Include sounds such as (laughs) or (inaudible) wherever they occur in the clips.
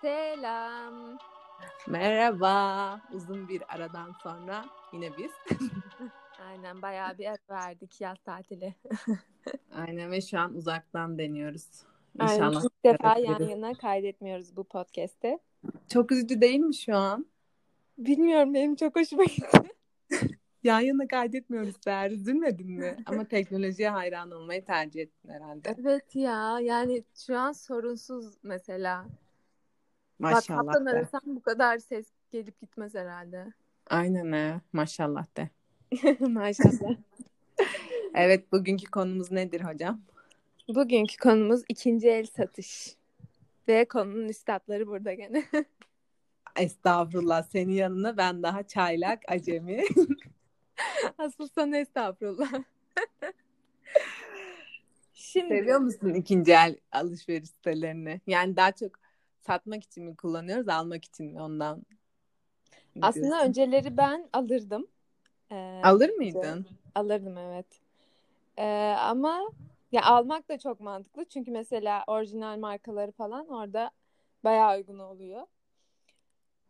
Selam. Merhaba. Uzun bir aradan sonra yine biz. (laughs) Aynen bayağı bir ara verdik yaz tatili. (laughs) Aynen ve şu an uzaktan deniyoruz. Aynen İnşallah. ilk defa yan yana kaydetmiyoruz bu podcast'te. Çok üzücü değil mi şu an? Bilmiyorum benim çok hoşuma gitti. (laughs) Yan yana kaydetmiyoruz Seher. Üzülmedin mi? Ama teknolojiye hayran olmayı tercih ettin herhalde. Evet ya yani şu an sorunsuz mesela. Bak Maşallah kaptan de. arasam bu kadar ses gelip gitmez herhalde. Aynen he. Maşallah de. (laughs) Maşallah. Evet bugünkü konumuz nedir hocam? Bugünkü konumuz ikinci el satış. Ve konunun üstadları burada gene. (laughs) Estağfurullah. Senin yanına ben daha çaylak, acemi. (laughs) Asıl sana estağfurullah. Şimdi Seviyor musun ikinci el alışveriş sitelerini? Yani daha çok satmak için mi kullanıyoruz, almak için mi ondan? Aslında önceleri ben alırdım. Ee, Alır mıydın? Alırdım evet. Ee, ama ya almak da çok mantıklı. Çünkü mesela orijinal markaları falan orada bayağı uygun oluyor.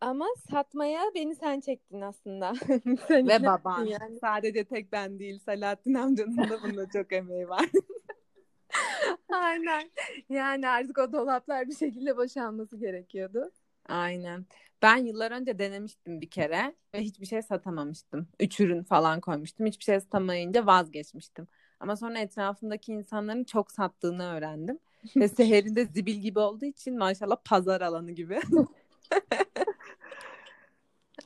Ama satmaya beni sen çektin aslında. (laughs) Sen Ve baban. yani. Sadece tek ben değil, Selahattin amcanın da bunda çok emeği var. (laughs) Aynen. Yani artık o dolaplar bir şekilde boşalması gerekiyordu. Aynen. Ben yıllar önce denemiştim bir kere ve hiçbir şey satamamıştım. Üç ürün falan koymuştum. Hiçbir şey satamayınca vazgeçmiştim. Ama sonra etrafımdaki insanların çok sattığını öğrendim. Ve (laughs) Seher'in de zibil gibi olduğu için maşallah pazar alanı gibi. (laughs)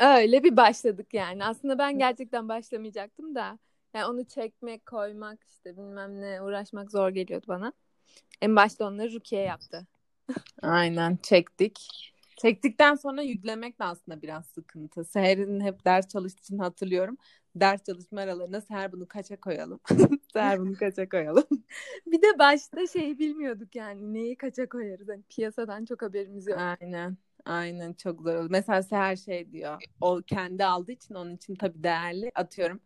Öyle bir başladık yani. Aslında ben gerçekten başlamayacaktım da. Yani onu çekmek, koymak işte bilmem ne uğraşmak zor geliyordu bana. En başta onları Rukiye yaptı. Aynen çektik. Çektikten sonra yüklemek de aslında biraz sıkıntı. Seher'in hep ders çalıştığı için hatırlıyorum. Ders çalışma aralarında Seher bunu kaça koyalım? (laughs) Seher bunu kaça koyalım? (laughs) Bir de başta şey bilmiyorduk yani neyi kaça koyarız. Hani piyasadan çok haberimiz yok. Aynen. Aynen çok zor oldu. Mesela Seher şey diyor. O kendi aldığı için onun için tabii değerli. Atıyorum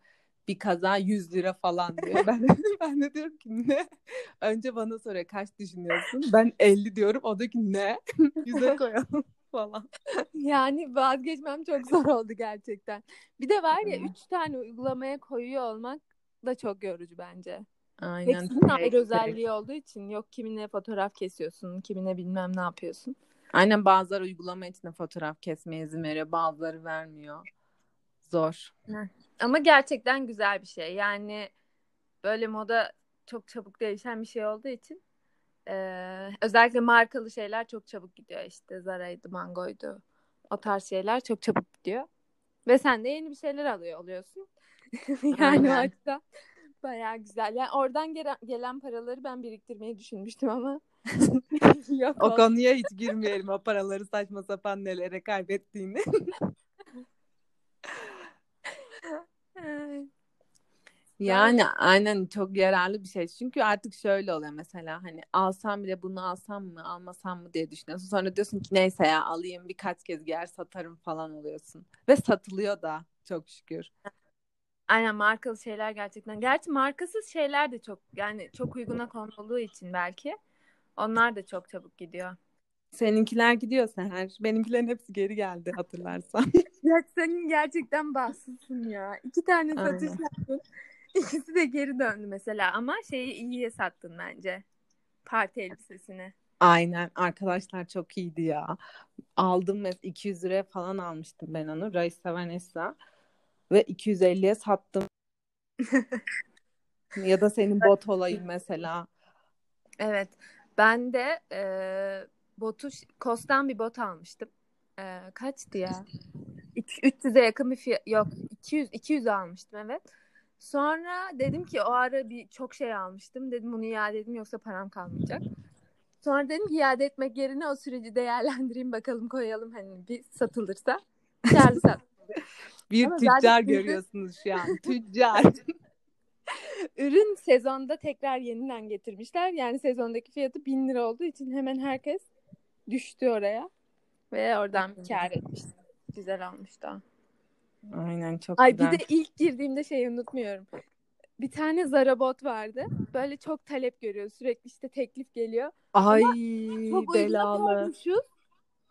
bir kaza 100 lira falan diyor. Ben (laughs) ben de diyorum ki ne? Önce bana soruyor kaç düşünüyorsun? Ben 50 diyorum. O diyor ki ne? (laughs) 100'e koyalım (laughs) falan. Yani vazgeçmem çok zor oldu gerçekten. Bir de var ya Hı. üç tane uygulamaya koyuyor olmak da çok yorucu bence. Aynen. Hepsinin ayrı özelliği olduğu için yok kimine fotoğraf kesiyorsun, kimine bilmem ne yapıyorsun. Aynen bazıları uygulama içinde fotoğraf kesmeye izin veriyor. Bazıları vermiyor. Zor. Ama gerçekten güzel bir şey. Yani böyle moda çok çabuk değişen bir şey olduğu için eee, özellikle markalı şeyler çok çabuk gidiyor. İşte Zara'ydı, Mango'ydu. O tarz şeyler çok çabuk gidiyor. Ve sen de yeni bir şeyler alıyor oluyorsun. (laughs) yani o Aynen. açıdan bayağı güzel. Yani oradan gelen, gelen paraları ben biriktirmeyi düşünmüştüm ama (laughs) yok O konuya hiç girmeyelim. O paraları saçma sapan nelere kaybettiğini. (laughs) Ay. Yani aynen çok yararlı bir şey. Çünkü artık şöyle oluyor mesela hani alsam bile bunu alsam mı almasam mı diye düşünüyorsun. Sonra diyorsun ki neyse ya alayım birkaç kez giyer satarım falan oluyorsun. Ve satılıyor da çok şükür. Aynen markalı şeyler gerçekten. Gerçi markasız şeyler de çok yani çok uyguna konulduğu için belki onlar da çok çabuk gidiyor. Seninkiler gidiyor Seher. Benimkilerin hepsi geri geldi hatırlarsan. (laughs) Ya senin gerçekten bahtsızsın ya. İki tane satış yaptın. İkisi de geri döndü mesela ama şeyi iyiye sattın bence. Parti elbisesini. Aynen arkadaşlar çok iyiydi ya. Aldım mes 200 liraya falan almıştım ben onu. Raisa Vanessa. Ve 250'ye sattım. (laughs) Ya da senin bot olayı mesela. Evet. Ben de e, botu Kos'tan bir bot almıştım. E, kaçtı ya? İki- 300'e yakın bir fiyat yok 200 200 almıştım evet. Sonra dedim ki o ara bir çok şey almıştım. Dedim bunu iade edeyim yoksa param kalmayacak. Sonra dedim ki iade etmek yerine o süreci değerlendireyim bakalım koyalım hani bir satılırsa. Karlı sat. Bir Ama tüccar görüyorsunuz şu an. Tüccar. (laughs) Ürün sezonda tekrar yeniden getirmişler. Yani sezondaki fiyatı 1000 lira olduğu için hemen herkes düştü oraya. Ve oradan kar etmiş. Güzel olmuştu. Aynen çok Ay güzel. bir de ilk girdiğimde şeyi unutmuyorum. Bir tane Zara bot vardı. Böyle çok talep görüyor. Sürekli işte teklif geliyor. Ay Çok uyguna belalı. koymuşuz.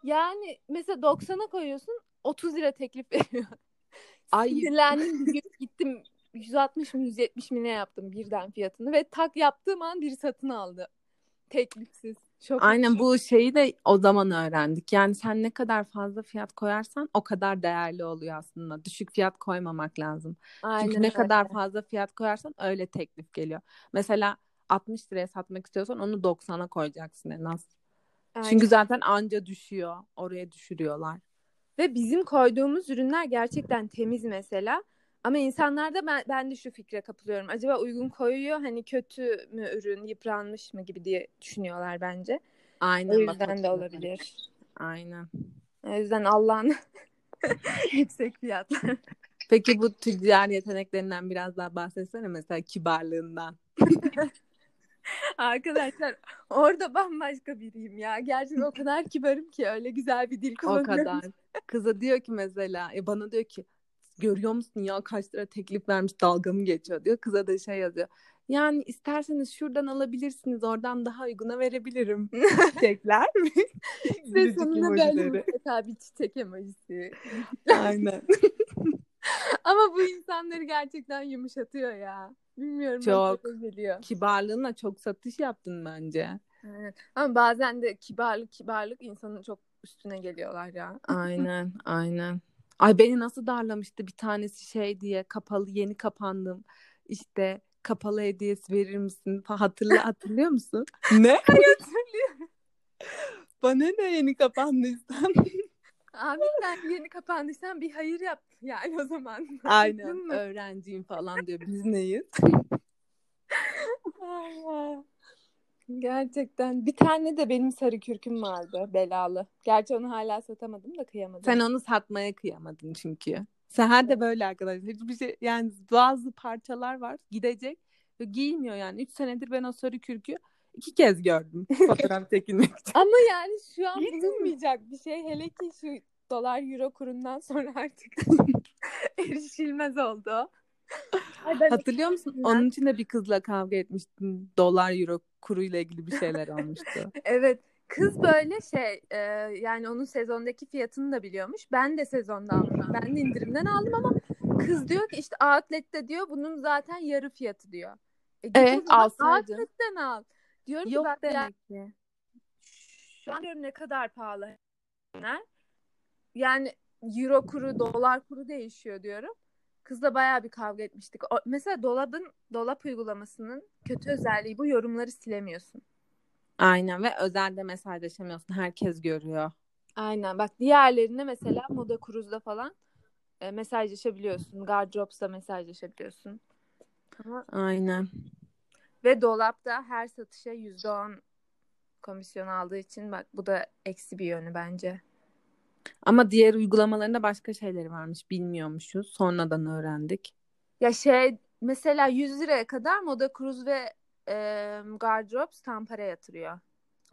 Yani mesela 90'a koyuyorsun 30 lira teklif (laughs) veriyor. Ay. Sinirlendim gittim 160 mı 170 mi ne yaptım birden fiyatını ve tak yaptığım an biri satın aldı. Teklifsiz. Çok Aynen hoş. bu şeyi de o zaman öğrendik. Yani sen ne kadar fazla fiyat koyarsan o kadar değerli oluyor aslında. Düşük fiyat koymamak lazım. Aynen Çünkü ne öyle. kadar fazla fiyat koyarsan öyle teklif geliyor. Mesela 60 liraya satmak istiyorsan onu 90'a koyacaksın en az. Aynen. Çünkü zaten anca düşüyor. Oraya düşürüyorlar. Ve bizim koyduğumuz ürünler gerçekten temiz mesela. Ama insanlarda ben, ben de şu fikre kapılıyorum. Acaba uygun koyuyor hani kötü mü ürün, yıpranmış mı gibi diye düşünüyorlar bence. Aynen. O yüzden de olabilir. Aynen. O yüzden Allah'ın (laughs) yüksek fiyatlar. Peki bu tüccar yeteneklerinden biraz daha bahsetsene mesela kibarlığından. (laughs) Arkadaşlar orada bambaşka biriyim ya. Gerçekten o kadar kibarım ki öyle güzel bir dil O kullanıyorum. kadar. Kıza diyor ki mesela e bana diyor ki görüyor musun ya kaç lira teklif vermiş dalga mı geçiyor diyor. Kıza da şey yazıyor. Yani isterseniz şuradan alabilirsiniz oradan daha uyguna verebilirim. (laughs) Çiçekler mi? Ve sonuna böyle mutlaka bir çiçek emojisi. Aynen. (laughs) Ama bu insanları gerçekten yumuşatıyor ya. Bilmiyorum. Çok. geliyor. Kibarlığınla çok satış yaptın bence. Evet. Ama bazen de kibarlık kibarlık insanın çok üstüne geliyorlar ya. Aynen, aynen. Ay beni nasıl darlamıştı bir tanesi şey diye kapalı yeni kapandım. İşte kapalı hediyesi verir misin? Hatırla (laughs) hatırlıyor musun? Ne? Hatırlıyorum. Bana ne yeni kapandıysan. (laughs) Abi sen yeni kapandıysan bir hayır yap yani o zaman. Aynen öğrenciyim falan diyor. Biz neyiz? (laughs) Gerçekten. Bir tane de benim sarı kürküm vardı belalı. Gerçi onu hala satamadım da kıyamadım. Sen onu satmaya kıyamadın çünkü. Seher de böyle arkadaşlar. Hiçbir şey yani bazı parçalar var gidecek ve giymiyor yani. Üç senedir ben o sarı kürkü iki kez gördüm (laughs) fotoğraf çekilmek için. Ama yani şu an bulunmayacak bir şey. Hele ki şu dolar euro kurundan sonra artık (laughs) (laughs) erişilmez oldu. Ay ben Hatırlıyor musun? Ben- Onun için de bir kızla kavga etmiştin. Dolar euro kuruyla ilgili bir şeyler olmuştu. (laughs) Evet. Kız böyle şey e, yani onun sezondaki fiyatını da biliyormuş. Ben de sezonda aldım. Ben de indirimden aldım ama kız diyor ki işte outlet'te diyor bunun zaten yarı fiyatı diyor. E, E, alsaydın. outlet'ten al. Diyorum Yok ki ben demek ki. şu an diyorum ne kadar pahalı. Yani euro kuru, dolar kuru değişiyor diyorum. Kızla bayağı bir kavga etmiştik. O, mesela dolabın dolap uygulamasının kötü özelliği bu yorumları silemiyorsun. Aynen ve özelde mesajlaşamıyorsun. Herkes görüyor. Aynen. Bak diğerlerine mesela Moda Cruise'da falan e, mesajlaşabiliyorsun. Gardrops'ta mesajlaşabiliyorsun. Ama Aynen. ve dolapta her satışa %10 komisyon aldığı için bak bu da eksi bir yönü bence. Ama diğer uygulamalarında başka şeyleri varmış. Bilmiyormuşuz. Sonradan öğrendik. Ya şey mesela 100 liraya kadar Moda Cruise ve e, Gardrops tam para yatırıyor.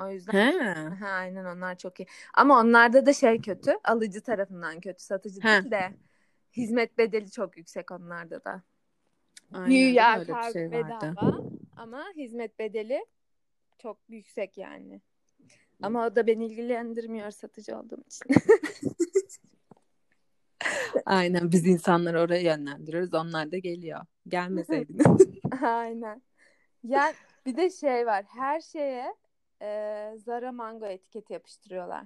O yüzden He. Aha, aynen onlar çok iyi. Ama onlarda da şey kötü. Alıcı tarafından kötü. Satıcı He. değil de hizmet bedeli çok yüksek onlarda da. Aynen. Güya Öyle bir şey vardı. bedava ama hizmet bedeli çok yüksek yani. Ama o da beni ilgilendirmiyor satıcı olduğum için. (laughs) Aynen. Biz insanları oraya yönlendiriyoruz. Onlar da geliyor. Gelmeseydiniz. (laughs) (laughs) Aynen. Yani bir de şey var. Her şeye e, Zara Mango etiketi yapıştırıyorlar.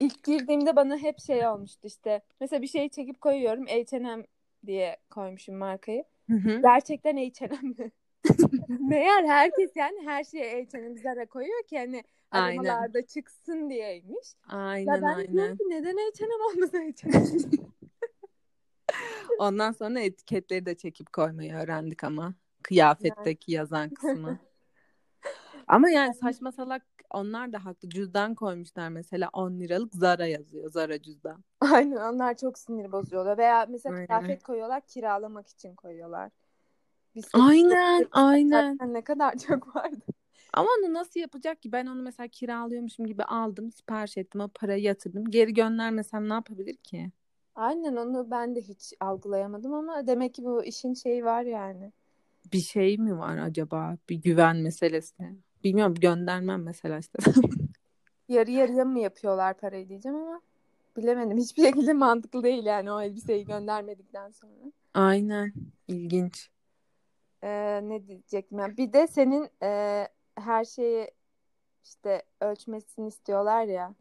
İlk girdiğimde bana hep şey olmuştu işte. Mesela bir şeyi çekip koyuyorum. H&M diye koymuşum markayı. Hı hı. Gerçekten H&M mi? Meğer herkes yani her şeye H&M Zara koyuyor ki hani aramalarda çıksın diyeymiş. Aynen ya ben diyorum aynen. ki neden H&M olmasa H&M? (laughs) Ondan sonra etiketleri de çekip koymayı öğrendik ama. Kıyafetteki yazan (laughs) kısmı. Ama yani saçma salak onlar da haklı. Cüzdan koymuşlar mesela 10 liralık Zara yazıyor. Zara cüzdan. Aynen onlar çok sinir bozuyorlar. Veya mesela Aynen. kıyafet koyuyorlar kiralamak için koyuyorlar. Sürü- Aynen aynen. Ne kadar çok vardı. Ama onu nasıl yapacak ki? Ben onu mesela kiralıyormuşum gibi aldım, sipariş ettim, o parayı yatırdım. Geri göndermesem ne yapabilir ki? Aynen onu ben de hiç algılayamadım ama demek ki bu işin şeyi var yani. Bir şey mi var acaba? Bir güven meselesi. Bilmiyorum göndermem mesela işte. (laughs) yarı yarıya mı yapıyorlar parayı diyeceğim ama bilemedim. Hiçbir şekilde mantıklı değil yani o elbiseyi göndermedikten sonra. Aynen. İlginç. Ee, ne diyecektim yani bir de senin e, her şeyi işte ölçmesini istiyorlar ya.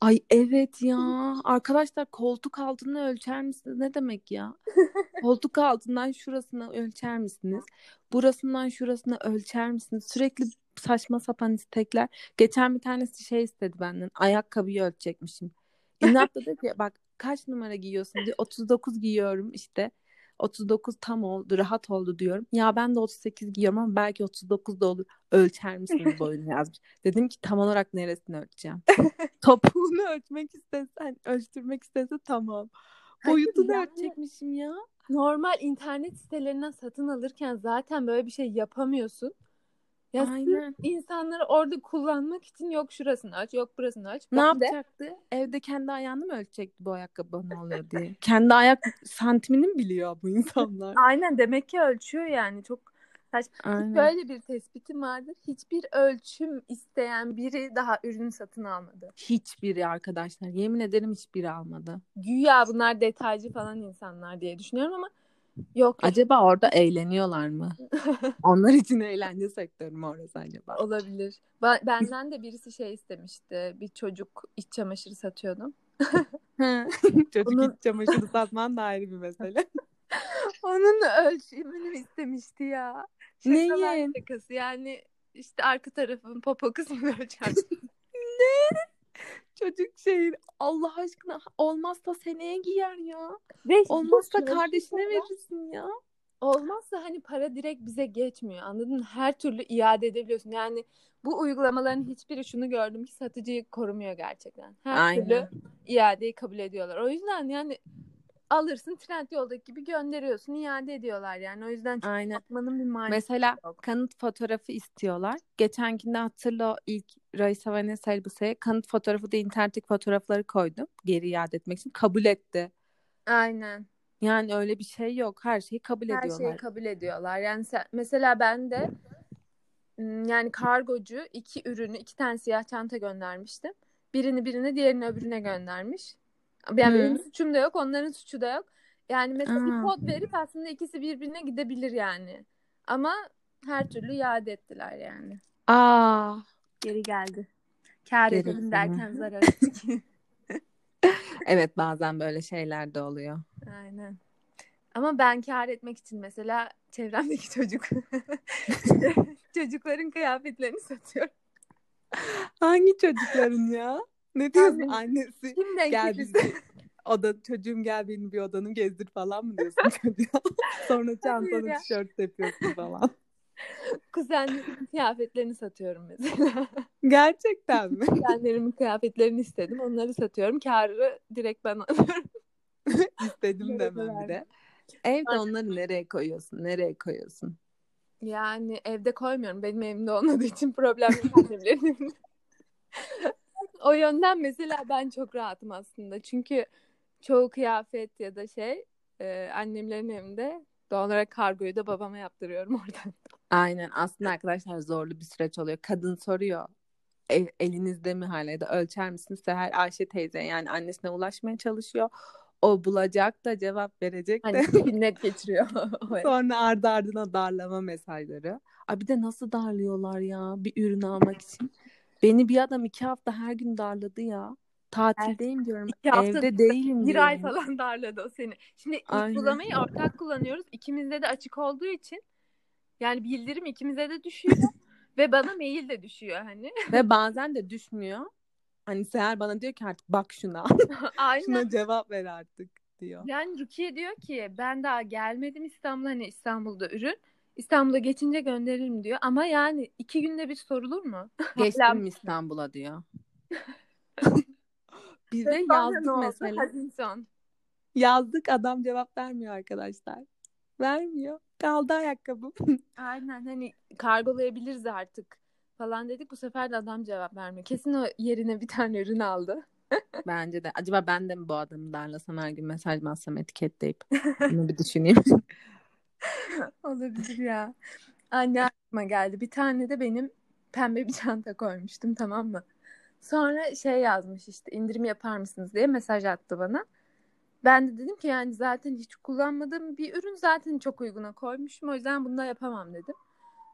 Ay evet ya. Arkadaşlar koltuk altını ölçer misiniz? Ne demek ya? (laughs) Koltuk altından şurasına ölçer misiniz? Burasından şurasına ölçer misiniz? Sürekli saçma sapan istekler. Geçen bir tanesi şey istedi benden. Ayakkabıyı ölçecekmişim. İnatla dedi ki bak kaç numara giyiyorsun diye 39 giyiyorum işte. 39 tam oldu, rahat oldu diyorum. Ya ben de 38 giyiyorum ama belki 39 da olur. Ölçer misiniz boyunu yazmış. Dedim ki tam olarak neresini ölçeceğim? (laughs) Topuğunu ölçmek istesen, ölçtürmek istese tamam. Boyutunu yani- ölçecekmişim ya. Normal internet sitelerinden satın alırken zaten böyle bir şey yapamıyorsun. Ya Aynen. insanları orada kullanmak için yok şurasını aç, yok burasını aç. Ne Ben de yapacaktı? Evde kendi ayağını mı ölçecekti bu ayakkabı bana oluyor diye. (laughs) kendi ayak santimini mi biliyor bu insanlar? (laughs) aynen demek ki ölçüyor yani çok. Aynen. Böyle bir tespitim vardır. Hiçbir ölçüm isteyen biri daha ürün satın almadı. Hiçbiri arkadaşlar. Yemin ederim hiçbiri almadı. Güya bunlar detaycı falan insanlar diye düşünüyorum ama yok. Acaba orada eğleniyorlar mı? (laughs) Onlar için eğlence sektörü mü orası acaba? Olabilir. Ba- Benden de birisi şey istemişti. Bir çocuk iç çamaşırı satıyordum. (laughs) Çocuk Bunun- iç çamaşırı satman da ayrı bir mesele. (laughs) Onun ölçümünü istemişti ya. Neyin? şakası. Yani işte arka tarafın popo kısmını ölçer. Çocuk şey Allah aşkına olmazsa seneye giyer ya. Ve Olmazsa kardeşine verirsin ya. Olmazsa hani para direkt bize geçmiyor. Anladın mı? Her türlü iade edebiliyorsun. Yani bu uygulamaların hiçbiri şunu gördüm ki satıcıyı korumuyor gerçekten. Her türlü Aynen. iadeyi kabul ediyorlar. O yüzden yani alırsın trend yoldaki gibi gönderiyorsun iade ediyorlar yani. O yüzden çok Aynen. yapmanın bir manası Mesela yok. kanıt fotoğrafı istiyorlar. Geçenkinde hatırla ilk Raisa Vanessa elbiseye kanıt fotoğrafı da internetteki fotoğrafları koydum. Geri iade etmek için. Kabul etti. Aynen. Yani öyle bir şey yok. Her şeyi kabul Her ediyorlar. şeyi kabul ediyorlar. Yani sen, mesela ben de yani kargocu iki ürünü, iki tane siyah çanta göndermiştim. Birini birine, diğerini öbürüne göndermiş. Yani Hı. benim suçum da yok, onların suçu da yok. Yani mesela Aa. bir kod verip aslında ikisi birbirine gidebilir yani. Ama her türlü iade ettiler yani. Aa, Geri geldi. Kâr Geri edelim derken zarar ettik. (laughs) evet bazen böyle şeyler de oluyor. Aynen. Ama ben kâr etmek için mesela çevremdeki çocuk (laughs) çocukların kıyafetlerini satıyorum. Hangi çocukların ya? Ne diyorsun Yani- annesi? Kim denk Gel (laughs) oda çocuğum gel beni bir odanı gezdir falan mı diyorsun çocuğa? (laughs) Sonra çantanı ya. tişört yapıyorsun falan. (laughs) Kuzenlerimin kıyafetlerini satıyorum mesela. Gerçekten mi? Kuzenlerimin kıyafetlerini istedim. Onları satıyorum. Kârı direkt ben alıyorum. İstedim demem bir de. Evde onları nereye koyuyorsun? Nereye koyuyorsun? Yani evde koymuyorum. Benim evimde olmadığı için problem yok. O yönden mesela ben çok rahatım aslında. Çünkü çoğu kıyafet ya da şey e, annemlerin evinde doğal olarak kargoyu da babama yaptırıyorum (laughs) oradan. Aynen aslında arkadaşlar zorlu bir süreç oluyor. Kadın soruyor "E- elinizde mi hala ya da ölçer misiniz? Seher Ayşe teyze yani annesine ulaşmaya çalışıyor. O bulacak da cevap verecek de. Hani (laughs) net geçiriyor. (laughs) Sonra ardı ardına darlama mesajları. Ay bir de nasıl darlıyorlar ya bir ürün almak için. Beni bir adam iki hafta her gün darladı ya. Tatildeyim diyorum. İki hafta Evde değilim Bir diyorum. ay falan (laughs) darladı o seni. Şimdi uygulamayı ortak kullanıyoruz. İkimizde de açık olduğu için yani bildirim ikimize de düşüyor (laughs) ve bana mail de düşüyor hani. (laughs) Ve bazen de düşmüyor. Hani Seher bana diyor ki artık bak şuna. Aynen. şuna cevap ver artık diyor. Yani Rukiye diyor ki ben daha gelmedim İstanbul'a hani İstanbul'da ürün. İstanbul'a geçince gönderirim diyor. Ama yani iki günde bir sorulur mu? (laughs) Geçtim İstanbul'a diyor. Sonra ne yazdık mesela. Hazin son. Yazdık adam cevap vermiyor arkadaşlar. Vermiyor. Kaldı ayakkabım. (laughs) Aynen hani kargolayabiliriz artık falan dedik. Bu sefer de adam cevap vermiyor. Kesin o yerine bir tane ürün aldı. (laughs) Bence de. Acaba ben de mi bu adamı darlasam her gün mesaj mı atsam etiketleyip. Bunu bir düşüneyim. (laughs) Olabilir ya. Anne aklıma geldi. Bir tane de benim pembe bir çanta koymuştum tamam mı? Sonra şey yazmış işte indirim yapar mısınız diye mesaj attı bana. Ben de dedim ki yani zaten hiç kullanmadığım bir ürün zaten çok uyguna koymuşum. O yüzden bunu da yapamam dedim.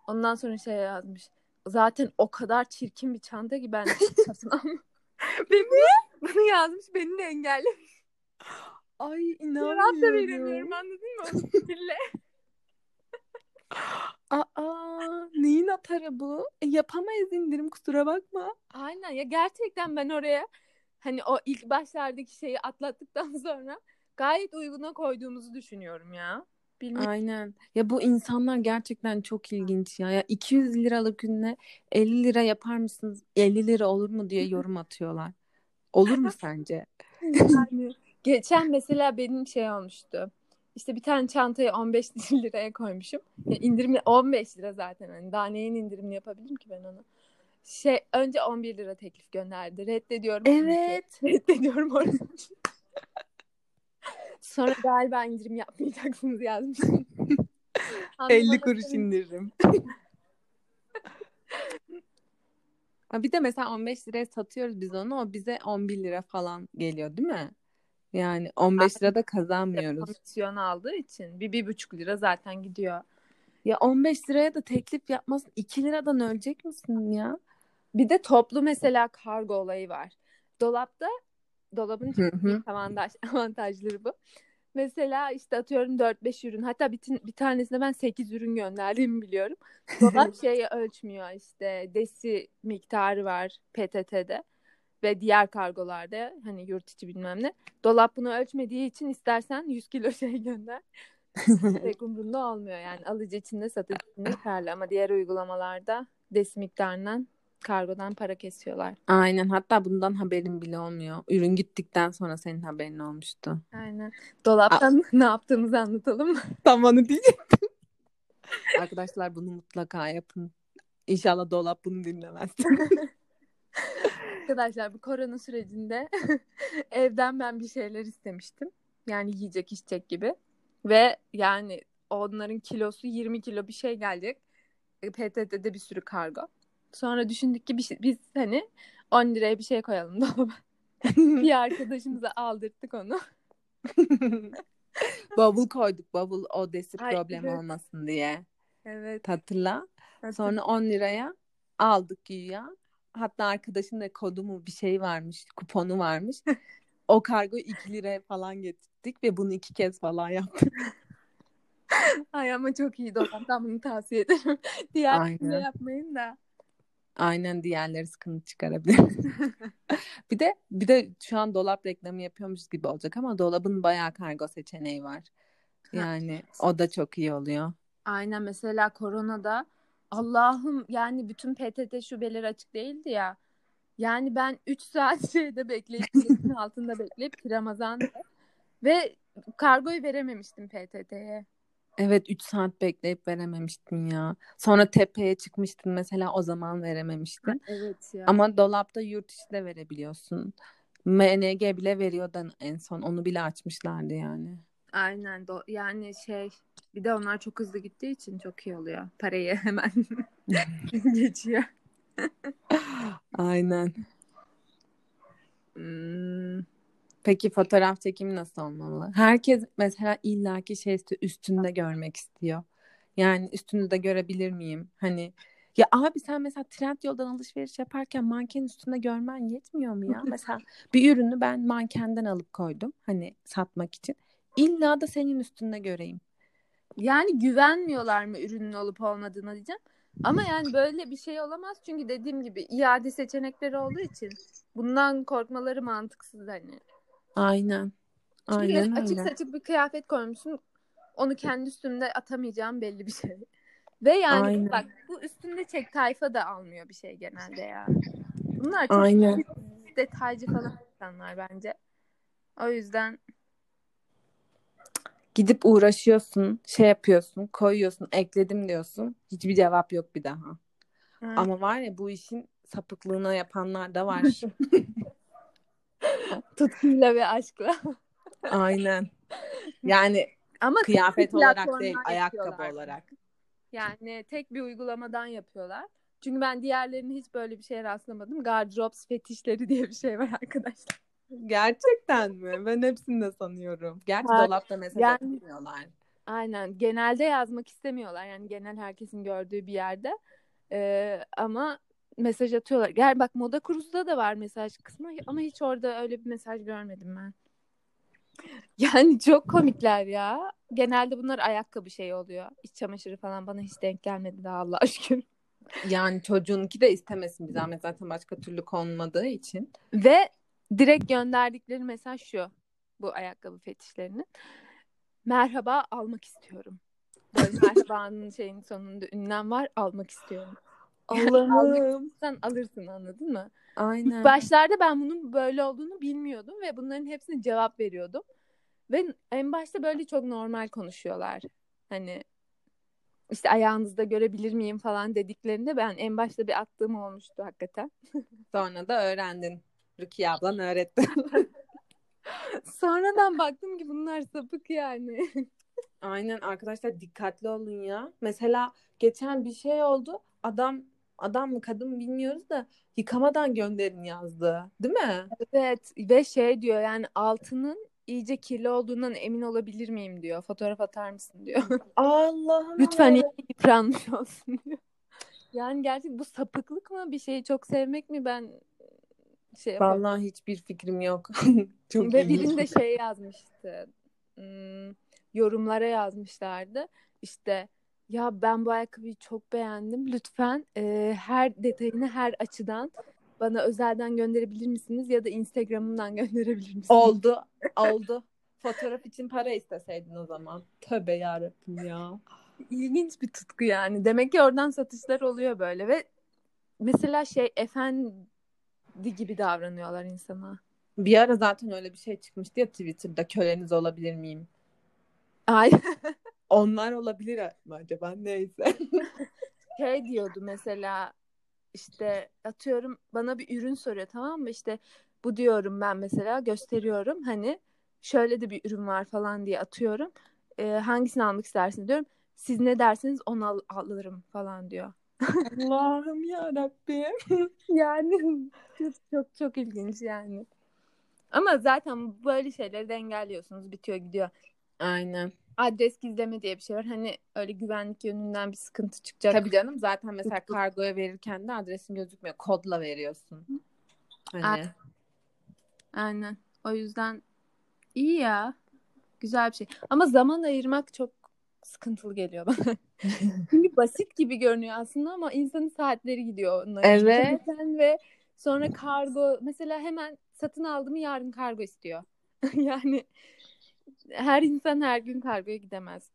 Ondan sonra şey yazmış. Zaten o kadar çirkin bir çanta ki ben satın almam. (laughs) (laughs) Beni bunu yazmış beni de engellemiş. Ay Cevap da veremiyorum inanmıyorum. anladın mı? O sinirle. Aa, neyin atarı bu? E, yapamayız indirim kusura bakma. Aynen ya gerçekten ben oraya hani o ilk başlardaki şeyi atlattıktan (laughs) sonra gayet uyguna koyduğumuzu düşünüyorum ya. Bilmiyorum. Aynen. Ya bu insanlar gerçekten çok ilginç ya. Ya 200 liralık ürüne 50 lira yapar mısınız? 50 lira olur mu diye (laughs) yorum atıyorlar. Olur mu sence? Yani geçen mesela benim şey olmuştu. İşte bir tane çantayı 15 (laughs) liraya koymuşum. Ya indirimli 15 lira zaten hani daha neyin indirimini yapabilirim ki ben onu. Şey önce 11 lira teklif gönderdi. Reddediyorum. Evet. (laughs) Reddediyorum orada. (laughs) Sonra galiba indirim yapmayacaksınız yazmış. 50 kuruş indiririm. Bir de mesela 15 liraya satıyoruz biz onu. O bize 11 lira falan geliyor değil mi? Yani 15 lira da kazanmıyoruz. Komisyon aldığı için bir, bir buçuk lira zaten gidiyor. Ya 15 liraya da teklif yapmasın. 2 liradan ölecek misin ya? Bir de toplu mesela kargo olayı var. Dolapta dolabın avantaj, (laughs) avantajları bu. Mesela işte atıyorum 4-5 ürün hatta bir, bir tanesine ben 8 ürün gönderdiğimi biliyorum. Dolap (laughs) şeyi ölçmüyor işte desi miktarı var PTT'de ve diğer kargolarda hani yurt içi bilmem ne. Dolap bunu ölçmediği için istersen 100 kilo (laughs) şey gönder. (laughs) Pek umrunda olmuyor yani alıcı için de satıcı için de yeterli ama diğer uygulamalarda desi miktarından kargodan para kesiyorlar. Aynen. Hatta bundan haberin bile olmuyor. Ürün gittikten sonra senin haberin olmuştu. Aynen. Dolaptan (laughs) ne yaptığımızı anlatalım mı? Tam onu diyecektim. Arkadaşlar bunu mutlaka yapın. İnşallah dolap bunu dinlemez. Arkadaşlar bu korona sürecinde (laughs) evden ben bir şeyler istemiştim. Yani yiyecek içecek gibi. Ve yani onların kilosu 20 kilo bir şey gelecek. E, PTT'de bir sürü kargo. Sonra düşündük ki bir şey- biz hani 10 liraya bir şey koyalım (laughs) dolaba. bir arkadaşımıza aldırttık onu. (laughs) Bavul koyduk. Bavul o desi Ay, problem evet. olmasın diye. Evet. Hatırla. Sonra 10 liraya aldık güya. Hatta arkadaşın da kodu mu bir şey varmış, kuponu varmış. O kargo 2 liraya falan getirdik ve bunu iki kez falan yaptık. (laughs) Ay ama çok iyi dolaptan bunu tavsiye ederim. (laughs) Diğer Aynen. türlü yapmayın da. Aynen diğerleri sıkıntı çıkarabilir. (laughs) bir de bir de şu an dolap reklamı yapıyormuş gibi olacak ama dolabın bayağı kargo seçeneği var. Yani o da çok iyi oluyor. Aynen mesela koronada Allah'ım yani bütün PTT şubeleri açık değildi ya. Yani ben 3 (laughs) saat şeyde bekleyip altında bekleyip Ramazan'da ve kargoyu verememiştim PTT'ye. Evet 3 saat bekleyip verememiştin ya. Sonra tepeye çıkmıştın mesela o zaman verememiştin. Evet ya. Ama dolapta yurt içi de verebiliyorsun. MNG bile veriyordu en son. Onu bile açmışlardı yani. Aynen do yani şey bir de onlar çok hızlı gittiği için çok iyi oluyor. Parayı (laughs) hemen (laughs) geçiyor. Aynen. Hmm. Peki fotoğraf çekimi nasıl olmalı? Herkes mesela illaki şey üstünde görmek istiyor. Yani üstünde görebilir miyim? Hani ya abi sen mesela Trendyol'dan alışveriş yaparken manken üstünde görmen yetmiyor mu ya? (laughs) Mesela bir ürünü ben mankenden alıp koydum hani satmak için. İlla da senin üstünde göreyim. Yani güvenmiyorlar mı ürünün olup olmadığına diyeceğim. Ama yani böyle bir şey olamaz çünkü dediğim gibi iade seçenekleri olduğu için bundan korkmaları mantıksız hani. Aynen. Çünkü Aynen açık öyle. saçık bir kıyafet koymuşsun. Onu kendi üstümde atamayacağım belli bir şey. (laughs) Ve yani Aynen. bak bu üstünde çek tayfa da almıyor bir şey genelde ya. Bunlar çok Aynen. detaycı falan insanlar bence. O yüzden Gidip uğraşıyorsun, şey yapıyorsun, koyuyorsun, ekledim diyorsun. Hiçbir cevap yok bir daha. Ama var ya bu işin sapıklığına yapanlar da var. (laughs) tutkuyla ve aşkla. Aynen. Yani Ama kıyafet olarak değil, ayakkabı yapıyorlar. olarak. Yani tek bir uygulamadan yapıyorlar. Çünkü ben diğerlerine hiç böyle bir şeye rastlamadım. Gardrops fetişleri diye bir şey var arkadaşlar. Gerçekten mi? Ben hepsini de sanıyorum. Gerçi Hayır. dolapta mesaj Yani- atmıyorlar. Aynen. Genelde yazmak istemiyorlar. Yani genel herkesin gördüğü bir yerde. Ee, ama mesaj atıyorlar. Gel bak moda kurusunda da var mesaj kısmı ama hiç orada öyle bir mesaj görmedim ben. Yani çok komikler ya. Genelde bunlar ayakkabı şey oluyor. İç çamaşırı falan bana hiç denk gelmedi daha Allah aşkına. (laughs) Yani çocuğunki de istemesin bir zahmet zaten başka türlü konmadığı için. Ve direkt gönderdikleri mesaj şu. Bu ayakkabı fetişlerinin. Merhaba almak istiyorum. Böyle merhabanın şeyin sonunda ünlem var almak istiyorum. Allah'ım. Sen alırsın anladın mı? Aynen. Başlarda ben bunun böyle olduğunu bilmiyordum ve bunların hepsine cevap veriyordum. Ve en başta böyle çok normal konuşuyorlar. Hani işte ayağınızda görebilir miyim falan dediklerinde ben en başta bir attığım olmuştu hakikaten. (laughs) Sonra da öğrendin. Rukiye ablan öğretti. (laughs) Sonradan baktım ki bunlar sapık yani. (laughs) Aynen arkadaşlar dikkatli olun ya. Mesela geçen bir şey oldu. Adam adam mı kadın mı bilmiyoruz da yıkamadan gönderin yazdı. Değil mi? Evet ve şey diyor yani altının iyice kirli olduğundan emin olabilir miyim diyor. Fotoğraf atar mısın diyor. (laughs) Allah'ım. Lütfen iyi yıpranmış olsun diyor. Yani gerçek bu sapıklık mı? Bir şeyi çok sevmek mi? Ben şey yapamam. Vallahi hiçbir fikrim yok. (laughs) Çok Ve birinde (laughs) şey yazmıştı. Hmm, yorumlara yazmışlardı. İşte ya ben bu ayakkabıyı çok beğendim. Lütfen e, her detayını her açıdan bana özelden gönderebilir misiniz? Ya da Instagram'ımdan (laughs) gönderebilir misiniz? Oldu. Oldu. Fotoğraf için para isteseydin o zaman. Tövbe yarabbim ya. İlginç bir tutku yani. Demek ki oradan satışlar oluyor böyle ve mesela şey efendi gibi davranıyorlar insana. Bir ara zaten öyle bir şey çıkmıştı ya Twitter'da köleniz olabilir miyim? Ay (laughs) Onlar olabilir mi acaba? Neyse. (laughs) şey diyordu mesela işte atıyorum bana bir ürün soruyor tamam mı işte bu diyorum ben mesela gösteriyorum hani şöyle de bir ürün var falan diye atıyorum Ee, hangisini almak istersin diyorum siz ne derseniz onu al- alırım falan diyor. Allah'ım yarabbim. (laughs) Yani çok çok çok ilginç yani. Ama zaten böyle şeyleri de engelliyorsunuz bitiyor gidiyor. Aynen. Adres gizleme diye bir şey var. Hani öyle güvenlik yönünden bir sıkıntı çıkacak. Tabii canım zaten mesela kargoya verirken de adresin gözükmüyor. Kodla veriyorsun. Hani Aynen. Aynen. O yüzden iyi ya. Güzel bir şey. Ama zaman ayırmak çok sıkıntılı geliyor bana. (laughs) Çünkü basit gibi görünüyor aslında ama insanın saatleri gidiyor onları Evet. yürürken ve sonra kargo mesela hemen satın aldım yarın kargo istiyor. (laughs) yani her insan her gün kargoya gidemez.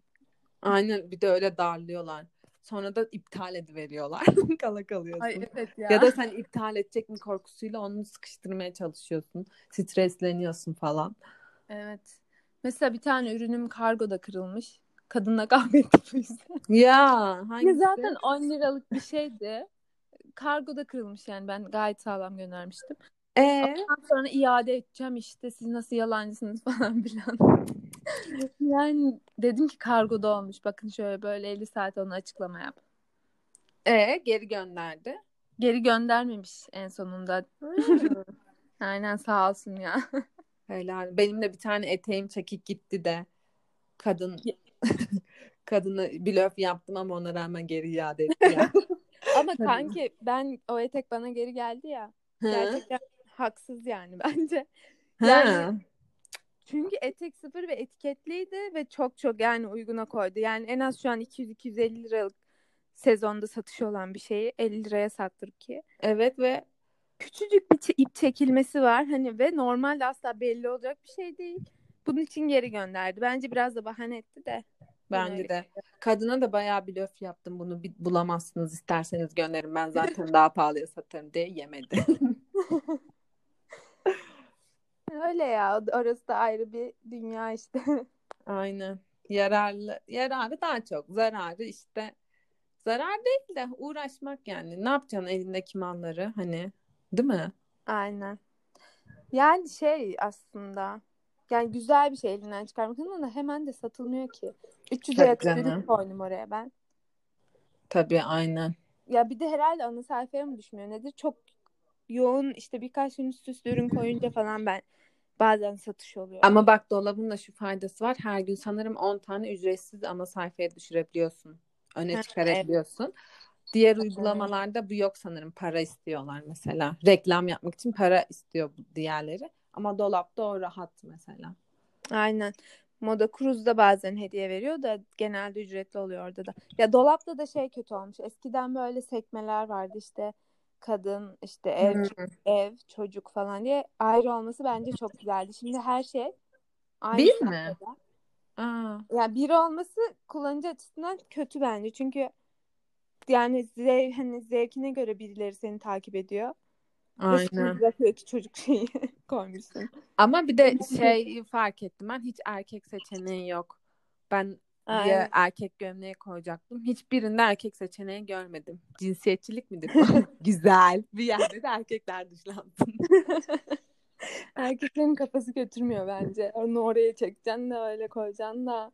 aynen bir de öyle darlıyorlar. Sonra da iptal ediveriyorlar. (laughs) Kala kalıyorsun. Ay evet ya. Ya da sen iptal edecek mi korkusuyla onu sıkıştırmaya çalışıyorsun. Stresleniyorsun falan. Evet. Mesela bir tane ürünüm kargoda kırılmış. Kadınla kavga ettik bu yüzden. Ya Ya hangisi? zaten 10 liralık bir şeydi. Kargoda kırılmış yani ben gayet sağlam göndermiştim. Ee? Ondan sonra iade edeceğim işte siz nasıl yalancısınız (laughs) falan filan. yani dedim ki kargoda olmuş bakın şöyle böyle 50 saat onu açıklama yap. Ee, geri gönderdi. Geri göndermemiş en sonunda. (laughs) Aynen sağ olsun ya. (laughs) Helal. Benim de bir tane eteğim çekik gitti de kadın (laughs) kadını blöf yaptım ama ona rağmen geri iade etti ya. (laughs) Ama kanki ben o etek bana geri geldi ya. Gerçekten haksız yani (laughs) bence. Ha. Yani- Çünkü etek sıfır ve etiketliydi ve çok çok yani uyguna koydu. Yani en az şu an 200-250 liralık sezonda satışı olan bir şeyi 50 liraya sattırıp ki. Evet ve Küçücük bir ip çekilmesi var hani ve normalde asla belli olacak bir şey değil. Bunun için geri gönderdi. Bence biraz da bahane etti de. Ben bence de kadına da bayağı blöf yaptım. Bunu bir bulamazsınız isterseniz gönderin. Ben (laughs) zaten daha pahalıya satarım diye yemedi. (laughs) Öyle ya. Orası da ayrı bir dünya işte. (laughs) Aynen. Yararlı, yararı daha çok. Zararı işte zarar değil de uğraşmak yani. Ne yapacaksın elindeki malları hani değil mi? Aynen. Yani şey aslında yani güzel bir şey elinden çıkarmak ama hemen de satılmıyor ki. 300'e Tabii yakın canım. ürün koydum oraya ben. Tabii aynen. ya bir de herhalde ana sayfaya mı düşmüyor nedir? Çok yoğun işte birkaç gün üst üste ürün koyunca falan ben bazen satış oluyor. Ama bak dolabın da şu faydası var. Her gün sanırım 10 tane ücretsiz ana sayfaya düşürebiliyorsun. Öne çıkarabiliyorsun. Diğer uygulamalarda bu yok sanırım. Para istiyorlar mesela. Reklam yapmak için para istiyor bu diğerleri. Ama dolapta o rahat mesela. Aynen. Moda Cruz'da bazen hediye veriyor da genelde ücretli oluyor orada da. Ya dolapta da şey kötü olmuş. Eskiden böyle sekmeler vardı işte kadın işte ev Hmm. ev çocuk falan diye ayrı olması bence çok güzeldi. Şimdi her şey aynı Bir mi? Aa, Yani biri olması kullanıcı açısından kötü bence. Çünkü yani zev, hani zevkine göre birileri seni takip ediyor. Aynen. bırakıyor ki çocuk şeyi (laughs) koymuşsun. Ama bir de şey fark ettim ben hiç erkek seçeneği yok. Ben Aynen. erkek gömleği koyacaktım. Hiçbirinde erkek seçeneği görmedim. Cinsiyetçilik midir? (laughs) Güzel. Bir yerde de erkekler dışlansın. (laughs) Erkeklerin kafası götürmüyor bence. Onu oraya çekeceksin de öyle koyacaksın da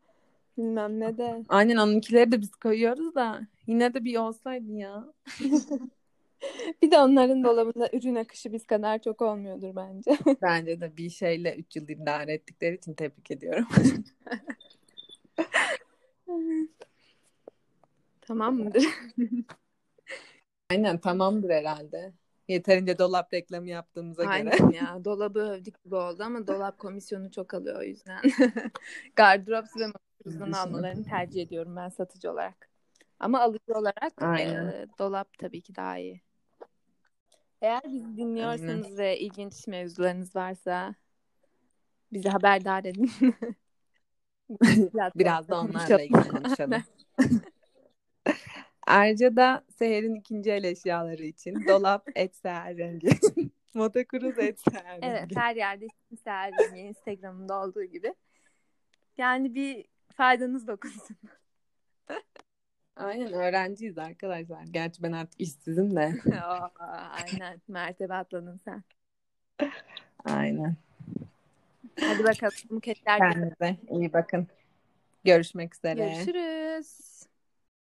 bilmem ne de. Aynen onunkileri de biz koyuyoruz da yine de bir olsaydı ya. (laughs) (laughs) Bir de onların dolabında ürün akışı biz kadar çok olmuyordur bence. (laughs) Bence de bir şeyle 3 yıl idare ettikleri için tebrik ediyorum. (laughs) Tamam mıdır? Aynen tamamdır herhalde. Yeterince dolap reklamı yaptığımıza göre. Aynen ya. Dolabı övdük gibi oldu ama dolap komisyonu çok alıyor o yüzden. Gardırop ve makyajdan almalarını tercih ediyorum ben satıcı olarak. Ama alıcı olarak Aynen. e, dolap tabii ki daha iyi. Eğer bizi dinliyorsanız ve ilginç mevzularınız varsa bizi haberdar edin. (laughs) Biraz da onlarla ilgili konuşalım. (laughs) Ayrıca da Seher'in ikinci el eşyaları için dolap et seher rengi. (laughs) Motokuruz et seher rengi. Evet her yerde serdiğim Instagram'ımda olduğu gibi. Yani bir faydanız dokunsun. Aynen öğrenciyiz arkadaşlar. Gerçi ben artık işsizim de. (laughs) Aynen mertebe atladın sen. Aynen. Hadi bakalım Kendinize iyi bakın. Görüşmek üzere. Görüşürüz.